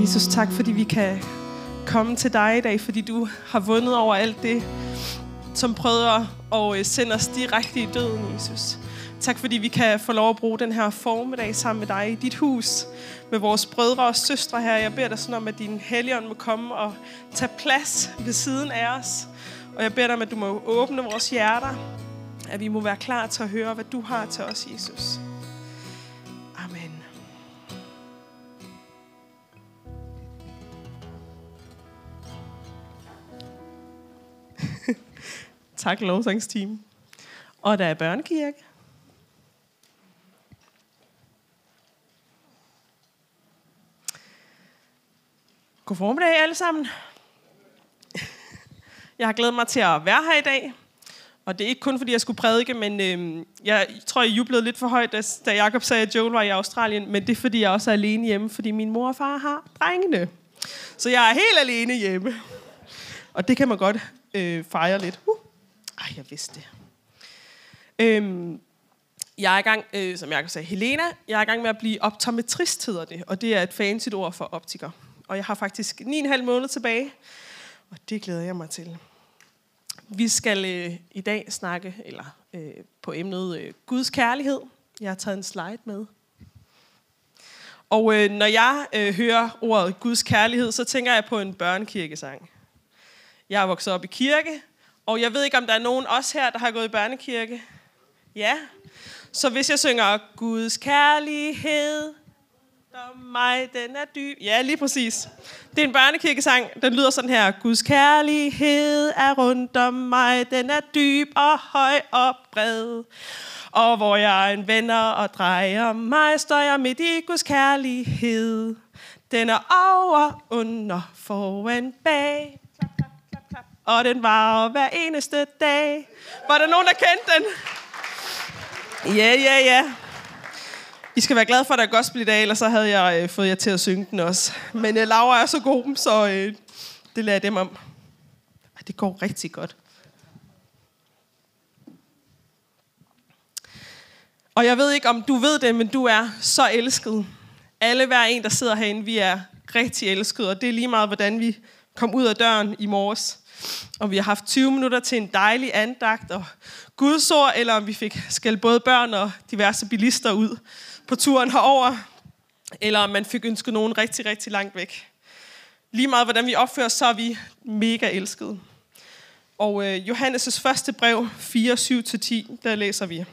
Jesus, tak fordi vi kan komme til dig i dag, fordi du har vundet over alt det, som prøver at øh, sende os direkte i døden, Jesus. Tak fordi vi kan få lov at bruge den her formiddag sammen med dig i dit hus, med vores brødre og søstre her. Jeg beder dig sådan om, at din helligånd må komme og tage plads ved siden af os. Og jeg beder dig om, at du må åbne vores hjerter, at vi må være klar til at høre, hvad du har til os, Jesus. Tak, lovsangsteam. Og der er børnekirke. God formiddag alle sammen. Jeg har glædet mig til at være her i dag. Og det er ikke kun, fordi jeg skulle prædike, men øh, jeg tror, jeg jublede lidt for højt, da, da Jacob sagde, at Joel var i Australien. Men det er, fordi jeg også er alene hjemme, fordi min mor og far har drengene. Så jeg er helt alene hjemme. Og det kan man godt øh, fejre lidt. Uh. Ah, jeg vidste det. Øhm, jeg er i gang, øh, som jeg sagde, Helena, jeg er i gang med at blive optometrist, hedder det. Og det er et fancy ord for optiker. Og jeg har faktisk 9,5 måneder tilbage. Og det glæder jeg mig til. Vi skal øh, i dag snakke eller øh, på emnet øh, Guds kærlighed. Jeg har taget en slide med. Og øh, når jeg øh, hører ordet Guds kærlighed, så tænker jeg på en børnekirkesang. Jeg er vokset op i kirke, og jeg ved ikke, om der er nogen også her, der har gået i børnekirke. Ja. Så hvis jeg synger Guds kærlighed der mig, den er dyb. Ja, lige præcis. Det er en børnekirkesang. Den lyder sådan her. Guds kærlighed er rundt om mig, den er dyb og høj og bred. Og hvor jeg en venner og drejer mig, står jeg midt i Guds kærlighed. Den er over, under, foran, bag. Og den var hver eneste dag. Var der nogen, der kendte den? Ja, ja, ja. I skal være glade for, at der er gospel i dag, ellers så havde jeg øh, fået jer til at synge den også. Men øh, Laura er så god, så øh, det lader jeg dem om. Det går rigtig godt. Og jeg ved ikke, om du ved det, men du er så elsket. Alle hver en, der sidder herinde, vi er rigtig elskede, og det er lige meget, hvordan vi kom ud af døren i morges. Og vi har haft 20 minutter til en dejlig andagt og gudsord, eller om vi fik skældt både børn og diverse bilister ud på turen herover, eller om man fik ønsket nogen rigtig, rigtig langt væk. Lige meget hvordan vi opfører så er vi mega elskede. Og øh, Johannes' første brev, 4, 7-10, der læser vi.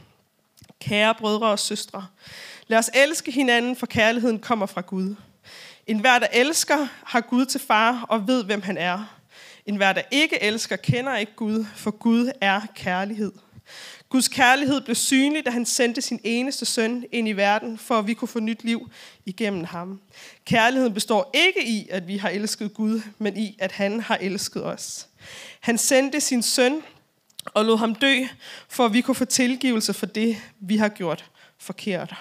Kære brødre og søstre, lad os elske hinanden, for kærligheden kommer fra Gud. En hver, der elsker, har Gud til far og ved, hvem han er. En hver, der ikke elsker, kender ikke Gud, for Gud er kærlighed. Guds kærlighed blev synlig, da han sendte sin eneste søn ind i verden, for at vi kunne få nyt liv igennem ham. Kærligheden består ikke i, at vi har elsket Gud, men i, at han har elsket os. Han sendte sin søn og lod ham dø, for at vi kunne få tilgivelse for det, vi har gjort forkert.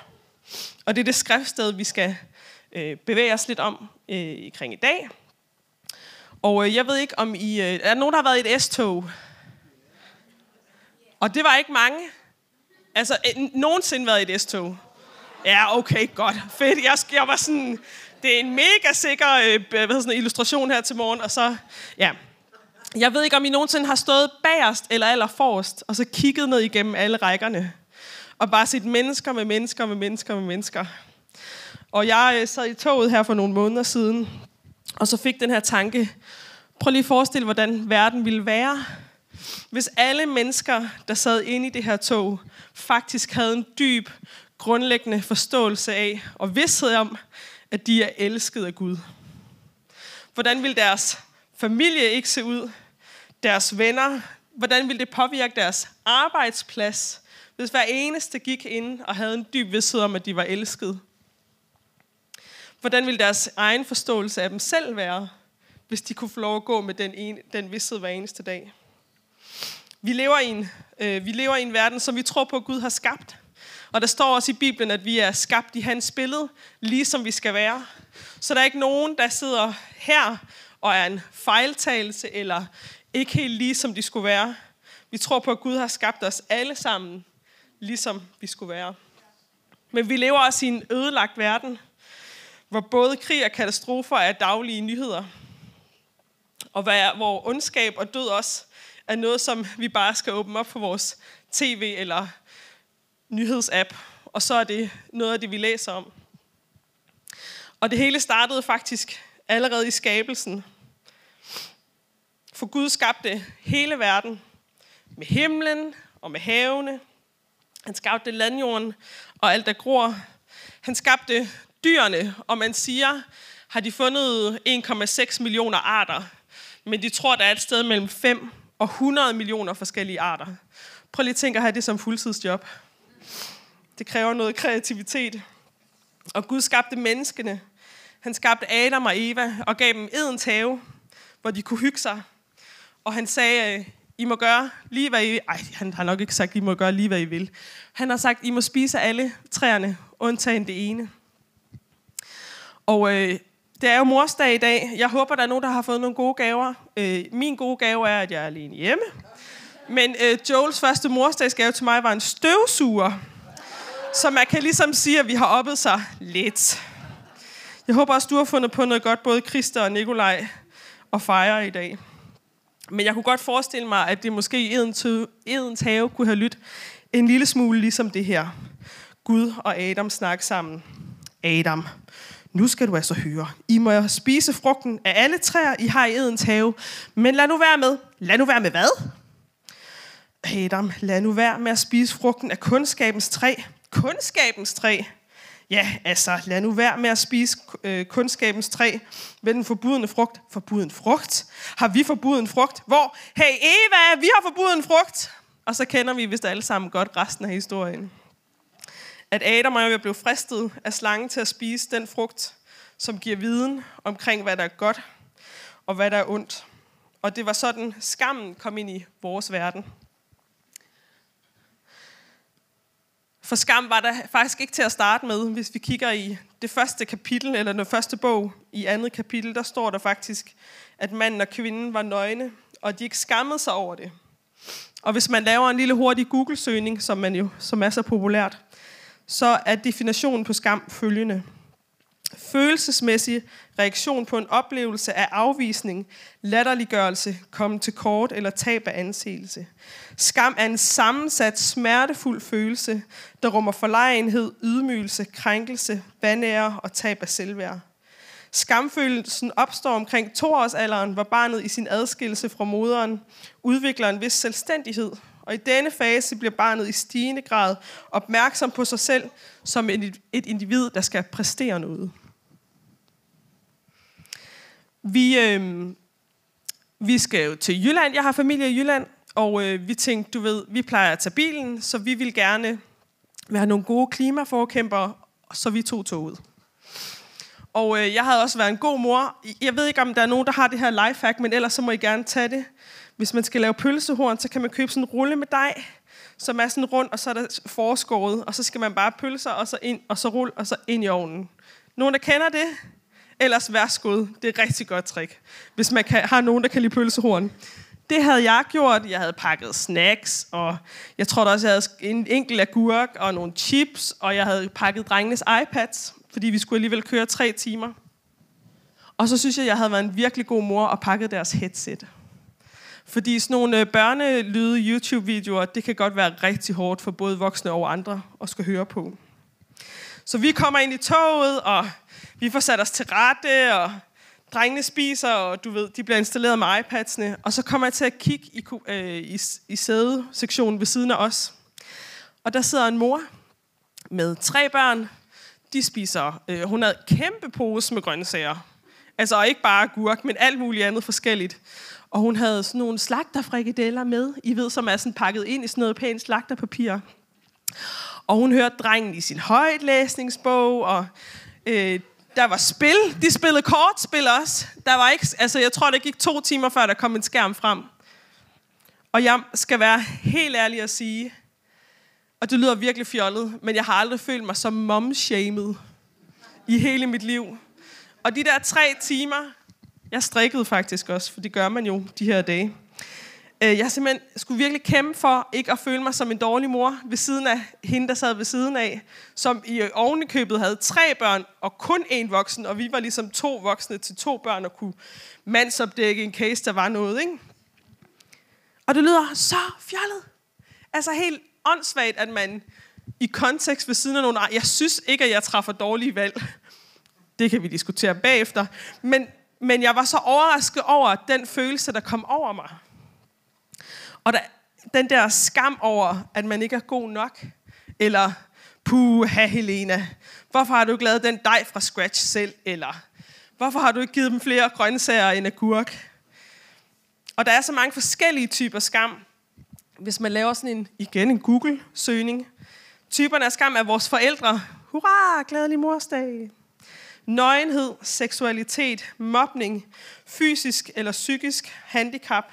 Og det er det skriftsted, vi skal øh, bevæge os lidt om øh, kring i dag. Og øh, jeg ved ikke, om I... Øh, er der nogen, der har været i et S-tog? Og det var ikke mange. Altså, øh, nogensinde været i et S-tog. Ja, okay, godt. Fedt. Jeg, jeg var sådan... Det er en mega sikker øh, hvad sådan, en illustration her til morgen. Og så, ja. Jeg ved ikke, om I nogensinde har stået bagerst eller aller forrest, og så kigget ned igennem alle rækkerne. Og bare set mennesker med mennesker med mennesker med mennesker. Og jeg øh, sad i toget her for nogle måneder siden, og så fik den her tanke. Prøv lige at forestille, hvordan verden ville være, hvis alle mennesker, der sad inde i det her tog, faktisk havde en dyb, grundlæggende forståelse af og vidsthed om, at de er elsket af Gud. Hvordan vil deres familie ikke se ud? Deres venner? Hvordan vil det påvirke deres arbejdsplads, hvis hver eneste gik ind og havde en dyb vidsthed om, at de var elsket? Hvordan vil deres egen forståelse af dem selv være, hvis de kunne få lov at gå med den, ene, den vidsthed hver eneste dag? Vi lever, i en, øh, vi lever i en verden, som vi tror på, at Gud har skabt. Og der står også i Bibelen, at vi er skabt i hans billede, ligesom vi skal være. Så der er ikke nogen, der sidder her og er en fejltagelse, eller ikke helt lige som de skulle være. Vi tror på, at Gud har skabt os alle sammen, ligesom vi skulle være. Men vi lever også i en ødelagt verden, hvor både krig og katastrofer er daglige nyheder, og hvor ondskab og død også er noget, som vi bare skal åbne op på vores tv eller nyhedsapp, og så er det noget af det, vi læser om. Og det hele startede faktisk allerede i skabelsen. For Gud skabte hele verden med himlen og med havene. Han skabte landjorden og alt der gror. Han skabte dyrene, og man siger, har de fundet 1,6 millioner arter. Men de tror, der er et sted mellem 5 og 100 millioner forskellige arter. Prøv lige at tænke at have det som fuldtidsjob. Det kræver noget kreativitet. Og Gud skabte menneskene. Han skabte Adam og Eva og gav dem Edens have, hvor de kunne hygge sig. Og han sagde, I må gøre lige hvad I vil. Ej, han har nok ikke sagt, I må gøre lige hvad I vil. Han har sagt, I må spise alle træerne, undtagen det ene. Og øh, det er jo morsdag i dag. Jeg håber, der er nogen, der har fået nogle gode gaver. Øh, min gode gave er, at jeg er alene hjemme. Men øh, Joels første morsdagsgave til mig var en støvsuger. Så man kan ligesom sige, at vi har oppet sig lidt. Jeg håber også, du har fundet på noget godt, både Christa og Nikolaj, og fejre i dag. Men jeg kunne godt forestille mig, at det måske i Edens, Edens have kunne have lyttet en lille smule ligesom det her. Gud og Adam snakker sammen. Adam, nu skal du altså høre. I må spise frugten af alle træer, I har i Edens have. Men lad nu være med. Lad nu være med hvad? Adam, lad nu være med at spise frugten af kundskabens træ. Kundskabens træ? Ja, altså, lad nu være med at spise øh, kundskabens træ med den forbudne frugt. Forbuden frugt? Har vi forbuden frugt? Hvor? Hey Eva, vi har forbuden frugt! Og så kender vi vist alle sammen godt resten af historien. At Adam og jeg blev fristet af slangen til at spise den frugt, som giver viden omkring, hvad der er godt og hvad der er ondt. Og det var sådan, skammen kom ind i vores verden. For skam var der faktisk ikke til at starte med. Hvis vi kigger i det første kapitel, eller den første bog i andet kapitel, der står der faktisk, at manden og kvinden var nøgne, og de ikke skammede sig over det. Og hvis man laver en lille hurtig Google-søgning, som, man jo, som er så populært, så er definitionen på skam følgende følelsesmæssig reaktion på en oplevelse af afvisning, latterliggørelse, komme til kort eller tab af anseelse. Skam er en sammensat, smertefuld følelse, der rummer forlegenhed, ydmygelse, krænkelse, vanære og tab af selvværd. Skamfølelsen opstår omkring toårsalderen, hvor barnet i sin adskillelse fra moderen udvikler en vis selvstændighed. Og i denne fase bliver barnet i stigende grad opmærksom på sig selv som et individ, der skal præstere noget. Vi, øh, vi skal jo til Jylland. Jeg har familie i Jylland, og øh, vi tænkte, du ved, vi plejer at tage bilen, så vi vil gerne være nogle gode klimaforkæmpere, så vi tog toget. Og øh, jeg havde også været en god mor. Jeg ved ikke, om der er nogen, der har det her lifehack, men ellers så må I gerne tage det. Hvis man skal lave pølsehorn, så kan man købe sådan en rulle med dej, som er sådan rundt, og så er der forskåret, og så skal man bare pølser, og så ind, og så rulle, og så ind i ovnen. Nogen, der kender det? Ellers værsgod. Det er et rigtig godt trick, hvis man kan, har nogen, der kan lide pølsehorn. Det havde jeg gjort. Jeg havde pakket snacks, og jeg tror også, jeg havde en enkelt agurk og nogle chips, og jeg havde pakket drengenes iPads, fordi vi skulle alligevel køre tre timer. Og så synes jeg, jeg havde været en virkelig god mor og pakket deres headset. Fordi sådan nogle øh, børnelyde YouTube-videoer, det kan godt være rigtig hårdt for både voksne og andre at skal høre på. Så vi kommer ind i toget, og vi får sat os til rette, og drengene spiser, og du ved, de bliver installeret med iPads'ene. Og så kommer jeg til at kigge i, øh, i, i sædesektionen ved siden af os. Og der sidder en mor med tre børn. De spiser, øh, hun havde kæmpe pose med grøntsager. Altså ikke bare gurk, men alt muligt andet forskelligt. Og hun havde sådan nogle slagterfrikadeller med, I ved, som er sådan pakket ind i sådan noget pænt slagterpapir. Og hun hørte drengen i sin højtlæsningsbog, og øh, der var spil. De spillede kortspil også. Der var ikke, altså, jeg tror, det gik to timer, før der kom en skærm frem. Og jeg skal være helt ærlig at sige, og det lyder virkelig fjollet, men jeg har aldrig følt mig så mom-shamed i hele mit liv. Og de der tre timer, jeg strikkede faktisk også, for det gør man jo de her dage. Øh, jeg simpelthen skulle virkelig kæmpe for ikke at føle mig som en dårlig mor ved siden af hende, der sad ved siden af, som i øh, ovenikøbet havde tre børn og kun én voksen, og vi var ligesom to voksne til to børn og kunne mandsopdække en case, der var noget. Ikke? Og det lyder så fjollet. Altså helt åndssvagt, at man i kontekst ved siden af nogen, jeg synes ikke, at jeg træffer dårlige valg. Det kan vi diskutere bagefter. Men, men jeg var så overrasket over den følelse, der kom over mig. Og der, den der skam over, at man ikke er god nok. Eller, puha Helena, hvorfor har du ikke lavet den dej fra scratch selv? Eller, hvorfor har du ikke givet dem flere grøntsager end agurk? Og der er så mange forskellige typer skam. Hvis man laver sådan en, igen en Google-søgning. Typerne af skam er vores forældre. Hurra, glædelig morsdag. Nøgenhed, seksualitet, mobning, fysisk eller psykisk handicap,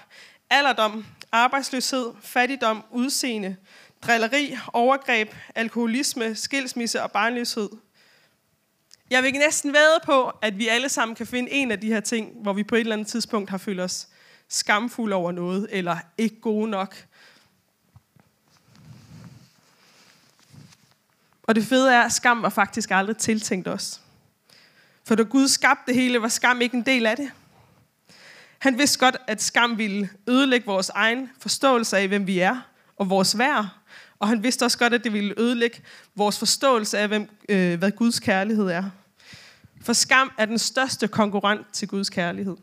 alderdom, arbejdsløshed, fattigdom, udseende, drilleri, overgreb, alkoholisme, skilsmisse og barnløshed. Jeg vil næsten væde på, at vi alle sammen kan finde en af de her ting, hvor vi på et eller andet tidspunkt har følt os skamfulde over noget, eller ikke gode nok. Og det fede er, at skam var faktisk aldrig tiltænkt os. For da Gud skabte det hele, var skam ikke en del af det. Han vidste godt, at skam ville ødelægge vores egen forståelse af, hvem vi er og vores værd. Og han vidste også godt, at det ville ødelægge vores forståelse af, hvem, øh, hvad Guds kærlighed er. For skam er den største konkurrent til Guds kærlighed.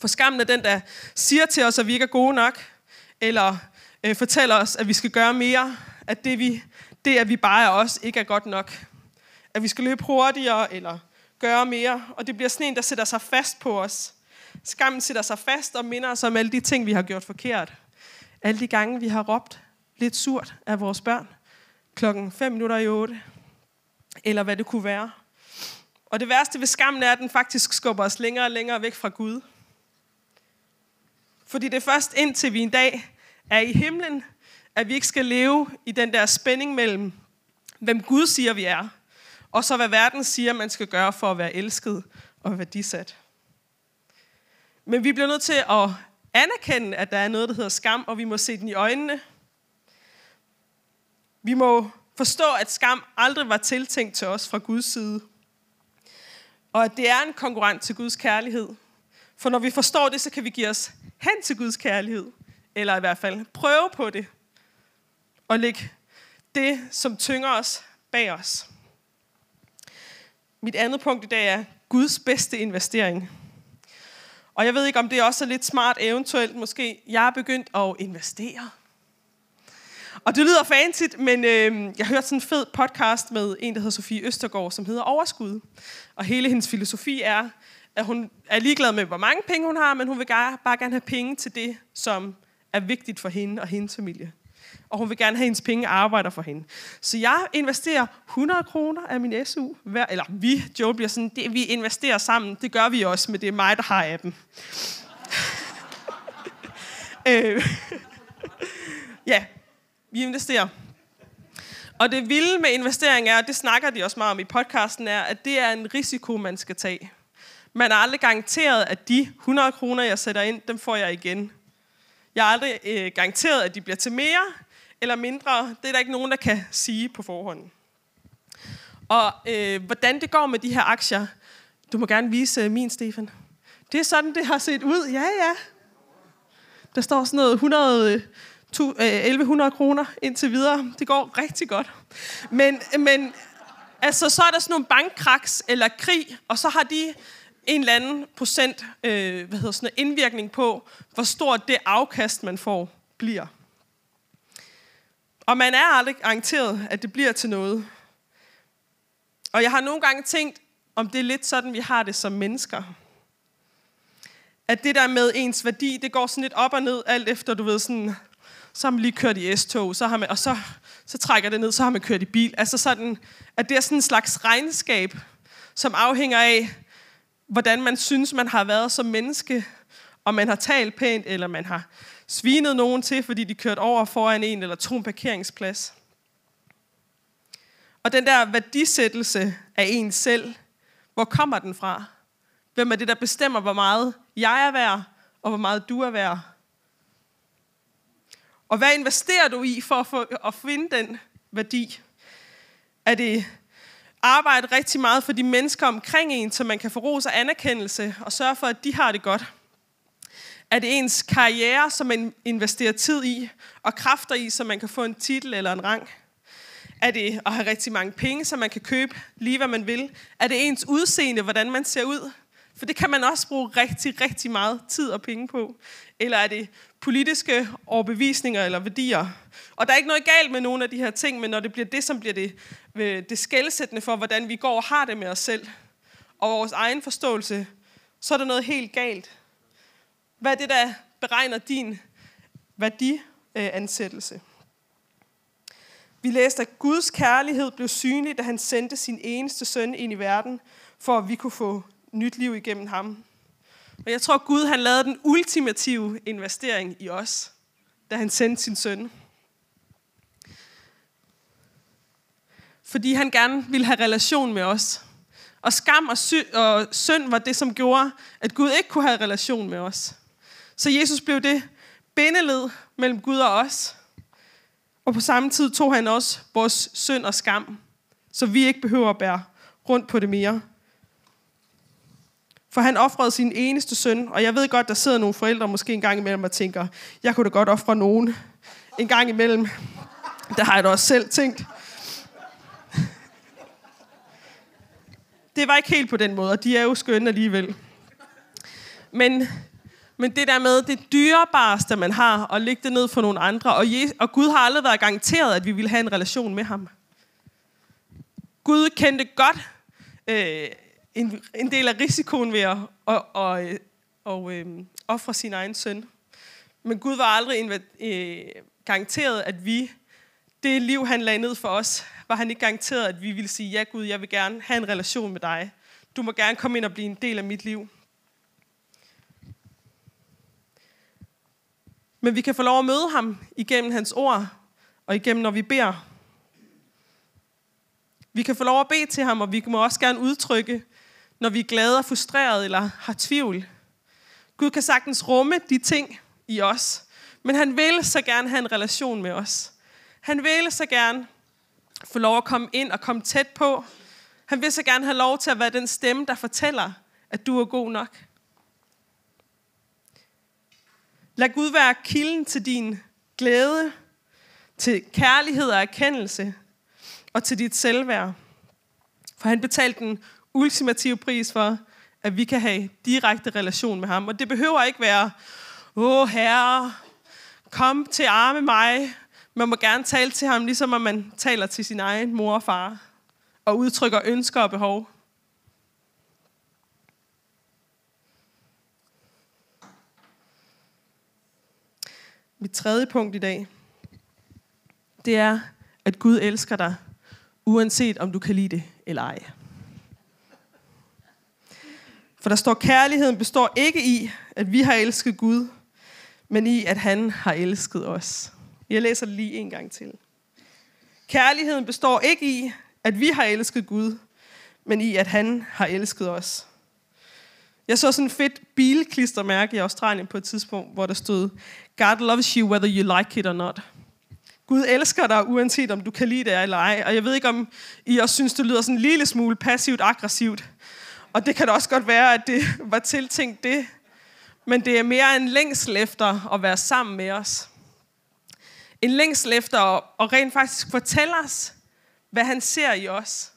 For skammen er den, der siger til os, at vi ikke er gode nok, eller øh, fortæller os, at vi skal gøre mere, at det, vi, det, at vi bare er os, ikke er godt nok. At vi skal løbe hurtigere, eller gøre mere. Og det bliver sådan en, der sætter sig fast på os. Skammen sætter sig fast og minder os om alle de ting, vi har gjort forkert. Alle de gange, vi har råbt lidt surt af vores børn. Klokken 5 minutter i 8. Eller hvad det kunne være. Og det værste ved skammen er, at den faktisk skubber os længere og længere væk fra Gud. Fordi det er først indtil vi en dag er i himlen, at vi ikke skal leve i den der spænding mellem, hvem Gud siger, vi er, og så hvad verden siger, man skal gøre for at være elsket og værdisat. Men vi bliver nødt til at anerkende, at der er noget, der hedder skam, og vi må se den i øjnene. Vi må forstå, at skam aldrig var tiltænkt til os fra Guds side. Og at det er en konkurrent til Guds kærlighed. For når vi forstår det, så kan vi give os hen til Guds kærlighed. Eller i hvert fald prøve på det. Og lægge det, som tynger os, bag os. Mit andet punkt i dag er Guds bedste investering. Og jeg ved ikke, om det også er lidt smart eventuelt måske. Jeg er begyndt at investere. Og det lyder fancy, men øh, jeg hørte sådan en fed podcast med en, der hedder Sofie Østergaard, som hedder Overskud. Og hele hendes filosofi er, at hun er ligeglad med, hvor mange penge hun har, men hun vil bare gerne have penge til det, som er vigtigt for hende og hendes familie og hun vil gerne have hendes penge arbejder for hende. Så jeg investerer 100 kroner af min SU, hver, eller vi, Joe bliver sådan, det, vi investerer sammen, det gør vi også, men det er mig, der har appen. øh, ja, vi investerer. Og det vilde med investering er, og det snakker de også meget om i podcasten, er, at det er en risiko, man skal tage. Man er aldrig garanteret, at de 100 kroner, jeg sætter ind, dem får jeg igen. Jeg er aldrig øh, garanteret, at de bliver til mere, eller mindre, det er der ikke nogen, der kan sige på forhånd. Og øh, hvordan det går med de her aktier, du må gerne vise øh, min, Stefan. Det er sådan, det har set ud. Ja, ja. Der står sådan noget 100, 1100 øh, øh, kroner indtil videre. Det går rigtig godt. Men, men altså, så er der sådan nogle bankkraks eller krig, og så har de en eller anden procent øh, hvad hedder sådan noget, indvirkning på, hvor stort det afkast, man får, bliver. Og man er aldrig garanteret, at det bliver til noget. Og jeg har nogle gange tænkt, om det er lidt sådan, vi har det som mennesker. At det der med ens værdi, det går sådan lidt op og ned, alt efter, du ved, sådan, så har man lige kørt i S-tog, så har man, og så, så trækker det ned, så har man kørt i bil. Altså sådan, at det er sådan en slags regnskab, som afhænger af, hvordan man synes, man har været som menneske, om man har talt pænt, eller man har svinet nogen til, fordi de kørte over foran en eller to en parkeringsplads. Og den der værdisættelse af en selv, hvor kommer den fra? Hvem er det, der bestemmer, hvor meget jeg er værd, og hvor meget du er værd? Og hvad investerer du i for at, få, at finde den værdi? Er det arbejde rigtig meget for de mennesker omkring en, så man kan få ros og anerkendelse og sørge for, at de har det godt? Er det ens karriere, som man investerer tid i og kræfter i, så man kan få en titel eller en rang? Er det at have rigtig mange penge, så man kan købe lige hvad man vil? Er det ens udseende, hvordan man ser ud? For det kan man også bruge rigtig, rigtig meget tid og penge på. Eller er det politiske overbevisninger eller værdier? Og der er ikke noget galt med nogle af de her ting, men når det bliver det, som bliver det, øh, det skældsættende for, hvordan vi går og har det med os selv, og vores egen forståelse, så er der noget helt galt. Hvad er det, der beregner din værdiansættelse? Vi læste, at Guds kærlighed blev synlig, da han sendte sin eneste søn ind i verden, for at vi kunne få nyt liv igennem ham. Og jeg tror, Gud han lavede den ultimative investering i os, da han sendte sin søn. Fordi han gerne ville have relation med os. Og skam og, sy- og synd var det, som gjorde, at Gud ikke kunne have relation med os. Så Jesus blev det bindeled mellem Gud og os. Og på samme tid tog han også vores synd og skam, så vi ikke behøver at bære rundt på det mere. For han offrede sin eneste søn, og jeg ved godt, der sidder nogle forældre måske en gang imellem og tænker, jeg kunne da godt ofre nogen en gang imellem. Det har jeg da også selv tænkt. Det var ikke helt på den måde, og de er jo skønne alligevel. Men, men det der med det dyrebareste, man har, og lægge det ned for nogle andre, og, Jesus, og Gud har aldrig været garanteret, at vi ville have en relation med ham. Gud kendte godt øh, en, en del af risikoen ved at og, og, og, øh, ofre sin egen søn. Men Gud var aldrig øh, garanteret, at vi, det liv, han lagde ned for os, var han ikke garanteret, at vi ville sige, ja Gud, jeg vil gerne have en relation med dig. Du må gerne komme ind og blive en del af mit liv. Men vi kan få lov at møde ham igennem hans ord, og igennem når vi beder. Vi kan få lov at bede til ham, og vi må også gerne udtrykke, når vi er glade og frustrerede eller har tvivl. Gud kan sagtens rumme de ting i os, men han vil så gerne have en relation med os. Han vil så gerne få lov at komme ind og komme tæt på. Han vil så gerne have lov til at være den stemme, der fortæller, at du er god nok. Lad Gud være kilden til din glæde, til kærlighed og erkendelse, og til dit selvværd. For han betalte den ultimative pris for, at vi kan have direkte relation med ham. Og det behøver ikke være, åh herre, kom til arme mig. Man må gerne tale til ham, ligesom at man taler til sin egen mor og far, og udtrykker ønsker og behov. Mit tredje punkt i dag, det er, at Gud elsker dig, uanset om du kan lide det eller ej. For der står, kærligheden består ikke i, at vi har elsket Gud, men i, at han har elsket os. Jeg læser det lige en gang til. Kærligheden består ikke i, at vi har elsket Gud, men i, at han har elsket os. Jeg så sådan et fedt bilklistermærke i Australien på et tidspunkt, hvor der stod, God loves you whether you like it or not. Gud elsker dig, uanset om du kan lide det eller ej. Og jeg ved ikke, om I også synes, det lyder sådan en lille smule passivt-aggressivt. Og det kan da også godt være, at det var tiltænkt det. Men det er mere en længsel efter at være sammen med os. En længsel efter at, rent faktisk fortælle os, hvad han ser i os.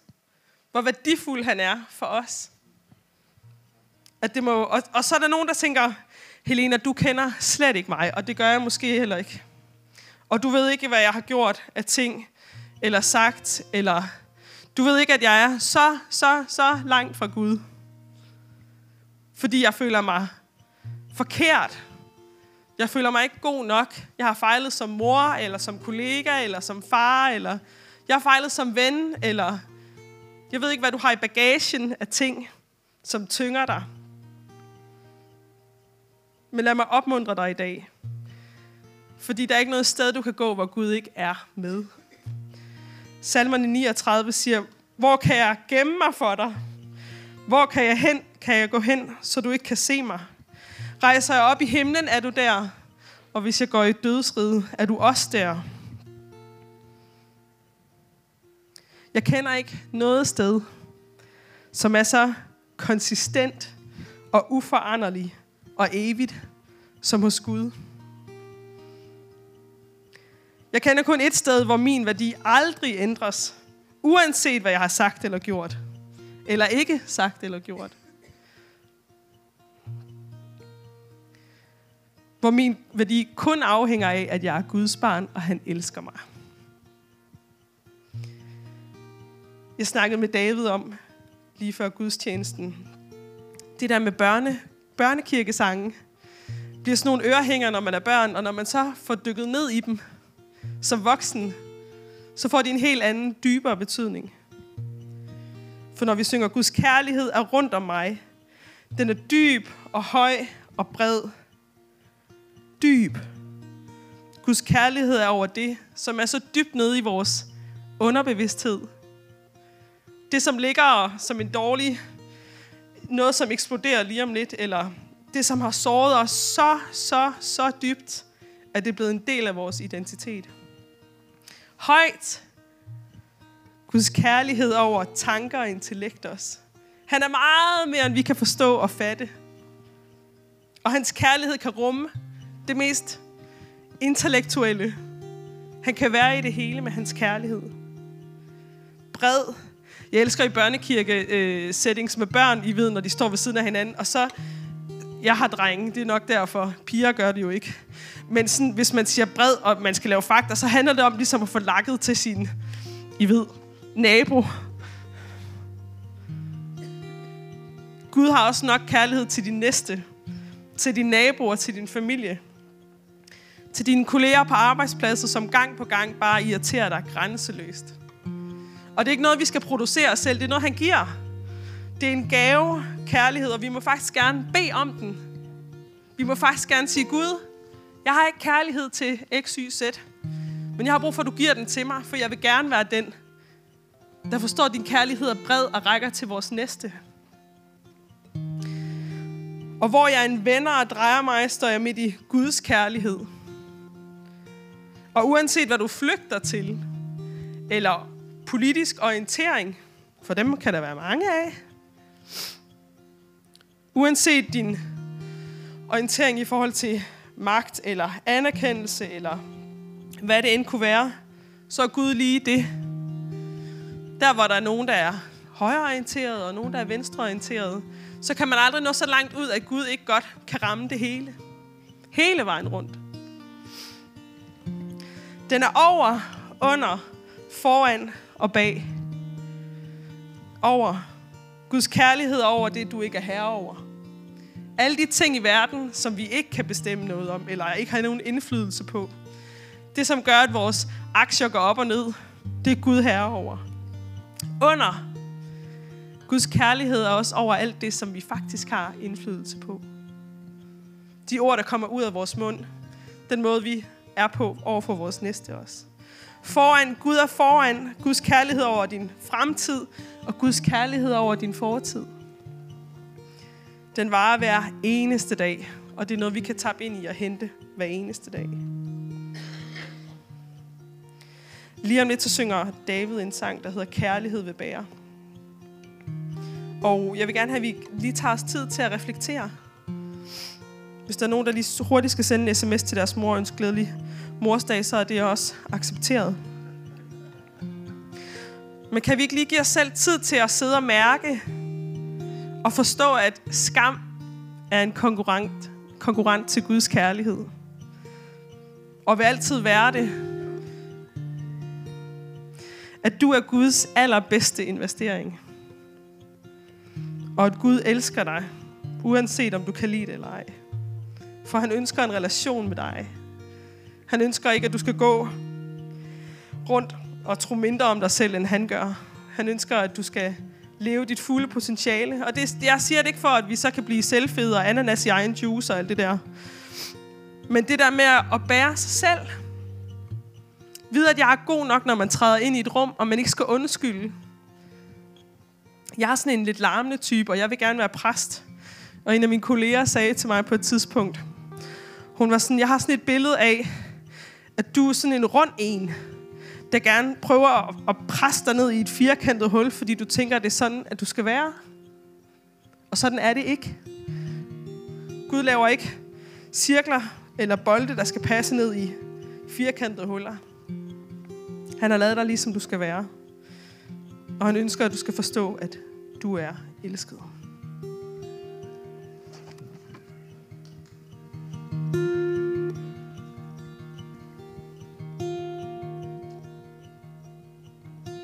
Hvor værdifuld han er for os. At det må, og, og så er der nogen, der tænker, Helena, du kender slet ikke mig, og det gør jeg måske heller ikke. Og du ved ikke, hvad jeg har gjort af ting, eller sagt, eller du ved ikke, at jeg er så, så, så langt fra Gud. Fordi jeg føler mig forkert. Jeg føler mig ikke god nok. Jeg har fejlet som mor, eller som kollega, eller som far, eller jeg har fejlet som ven, eller jeg ved ikke, hvad du har i bagagen af ting, som tynger dig. Men lad mig opmuntre dig i dag. Fordi der er ikke noget sted, du kan gå, hvor Gud ikke er med. Salmerne 39 siger, hvor kan jeg gemme mig for dig? Hvor kan jeg, hen, kan jeg gå hen, så du ikke kan se mig? Rejser jeg op i himlen, er du der. Og hvis jeg går i dødsride, er du også der. Jeg kender ikke noget sted, som er så konsistent og uforanderlig og evigt som hos Gud. Jeg kender kun et sted, hvor min værdi aldrig ændres, uanset hvad jeg har sagt eller gjort. Eller ikke sagt eller gjort. Hvor min værdi kun afhænger af, at jeg er Guds barn, og han elsker mig. Jeg snakkede med David om, lige før gudstjenesten, det der med børne, børnekirkesange, bliver sådan nogle ørehænger, når man er børn, og når man så får dykket ned i dem som voksen, så får de en helt anden, dybere betydning. For når vi synger, Guds kærlighed er rundt om mig, den er dyb og høj og bred. Dyb. Guds kærlighed er over det, som er så dybt nede i vores underbevidsthed. Det, som ligger som en dårlig, noget, som eksploderer lige om lidt, eller det, som har såret os så, så, så dybt, at det er blevet en del af vores identitet. Højt. Guds kærlighed over tanker og intellekt os. Han er meget mere, end vi kan forstå og fatte. Og hans kærlighed kan rumme det mest intellektuelle. Han kan være i det hele med hans kærlighed. Bred. Jeg elsker i børnekirke-settings øh, med børn, I ved, når de står ved siden af hinanden. Og så, jeg har drenge, det er nok derfor. Piger gør det jo ikke. Men sådan, hvis man siger bred, og man skal lave fakta, så handler det om ligesom at få lakket til sin, I ved, nabo. Gud har også nok kærlighed til din næste, til din naboer, til din familie. Til dine kolleger på arbejdspladsen, som gang på gang bare irriterer dig grænseløst. Og det er ikke noget, vi skal producere selv. Det er noget, han giver. Det er en gave, kærlighed, og vi må faktisk gerne bede om den. Vi må faktisk gerne sige, Gud, jeg har ikke kærlighed til X, Y, Z. Men jeg har brug for, at du giver den til mig, for jeg vil gerne være den, der forstår, at din kærlighed er bred og rækker til vores næste. Og hvor jeg er en venner og drejer mig, står jeg midt i Guds kærlighed. Og uanset hvad du flygter til, eller politisk orientering, for dem kan der være mange af, uanset din orientering i forhold til magt eller anerkendelse, eller hvad det end kunne være, så er Gud lige det. Der, hvor der er nogen, der er højreorienteret, og nogen, der er venstreorienteret, så kan man aldrig nå så langt ud, at Gud ikke godt kan ramme det hele. Hele vejen rundt. Den er over, under, foran og bag. Over. Guds kærlighed over det, du ikke er herre over. Alle de ting i verden, som vi ikke kan bestemme noget om, eller ikke har nogen indflydelse på. Det, som gør, at vores aktier går op og ned, det er Gud herre over. Under Guds kærlighed er også over alt det, som vi faktisk har indflydelse på. De ord, der kommer ud af vores mund. Den måde, vi er på over for vores næste også. Foran, Gud er foran. Guds kærlighed over din fremtid, og Guds kærlighed over din fortid. Den varer hver eneste dag, og det er noget, vi kan tappe ind i og hente hver eneste dag. Lige om lidt så synger David en sang, der hedder Kærlighed ved bære. Og jeg vil gerne have, at vi lige tager os tid til at reflektere. Hvis der er nogen, der lige hurtigt skal sende en sms til deres mor og ønske glædelig morsdag, så er det også accepteret. Men kan vi ikke lige give os selv tid til at sidde og mærke og forstå, at skam er en konkurrent, konkurrent til Guds kærlighed? Og vil altid være det. At du er Guds allerbedste investering. Og at Gud elsker dig, uanset om du kan lide det eller ej. For han ønsker en relation med dig. Han ønsker ikke, at du skal gå rundt og tro mindre om dig selv, end han gør. Han ønsker, at du skal leve dit fulde potentiale. Og det, jeg siger det ikke for, at vi så kan blive selvfede og ananas i egen juice og alt det der. Men det der med at bære sig selv. Vide, at jeg er god nok, når man træder ind i et rum, og man ikke skal undskylde. Jeg er sådan en lidt larmende type, og jeg vil gerne være præst. Og en af mine kolleger sagde til mig på et tidspunkt, Hun var sådan, jeg har sådan et billede af, at du er sådan en rund en, der gerne prøver at, at presse dig ned i et firkantet hul, fordi du tænker, at det er sådan, at du skal være. Og sådan er det ikke. Gud laver ikke cirkler eller bolde, der skal passe ned i firkantede huller. Han har lavet dig ligesom du skal være. Og han ønsker, at du skal forstå, at du er elsket.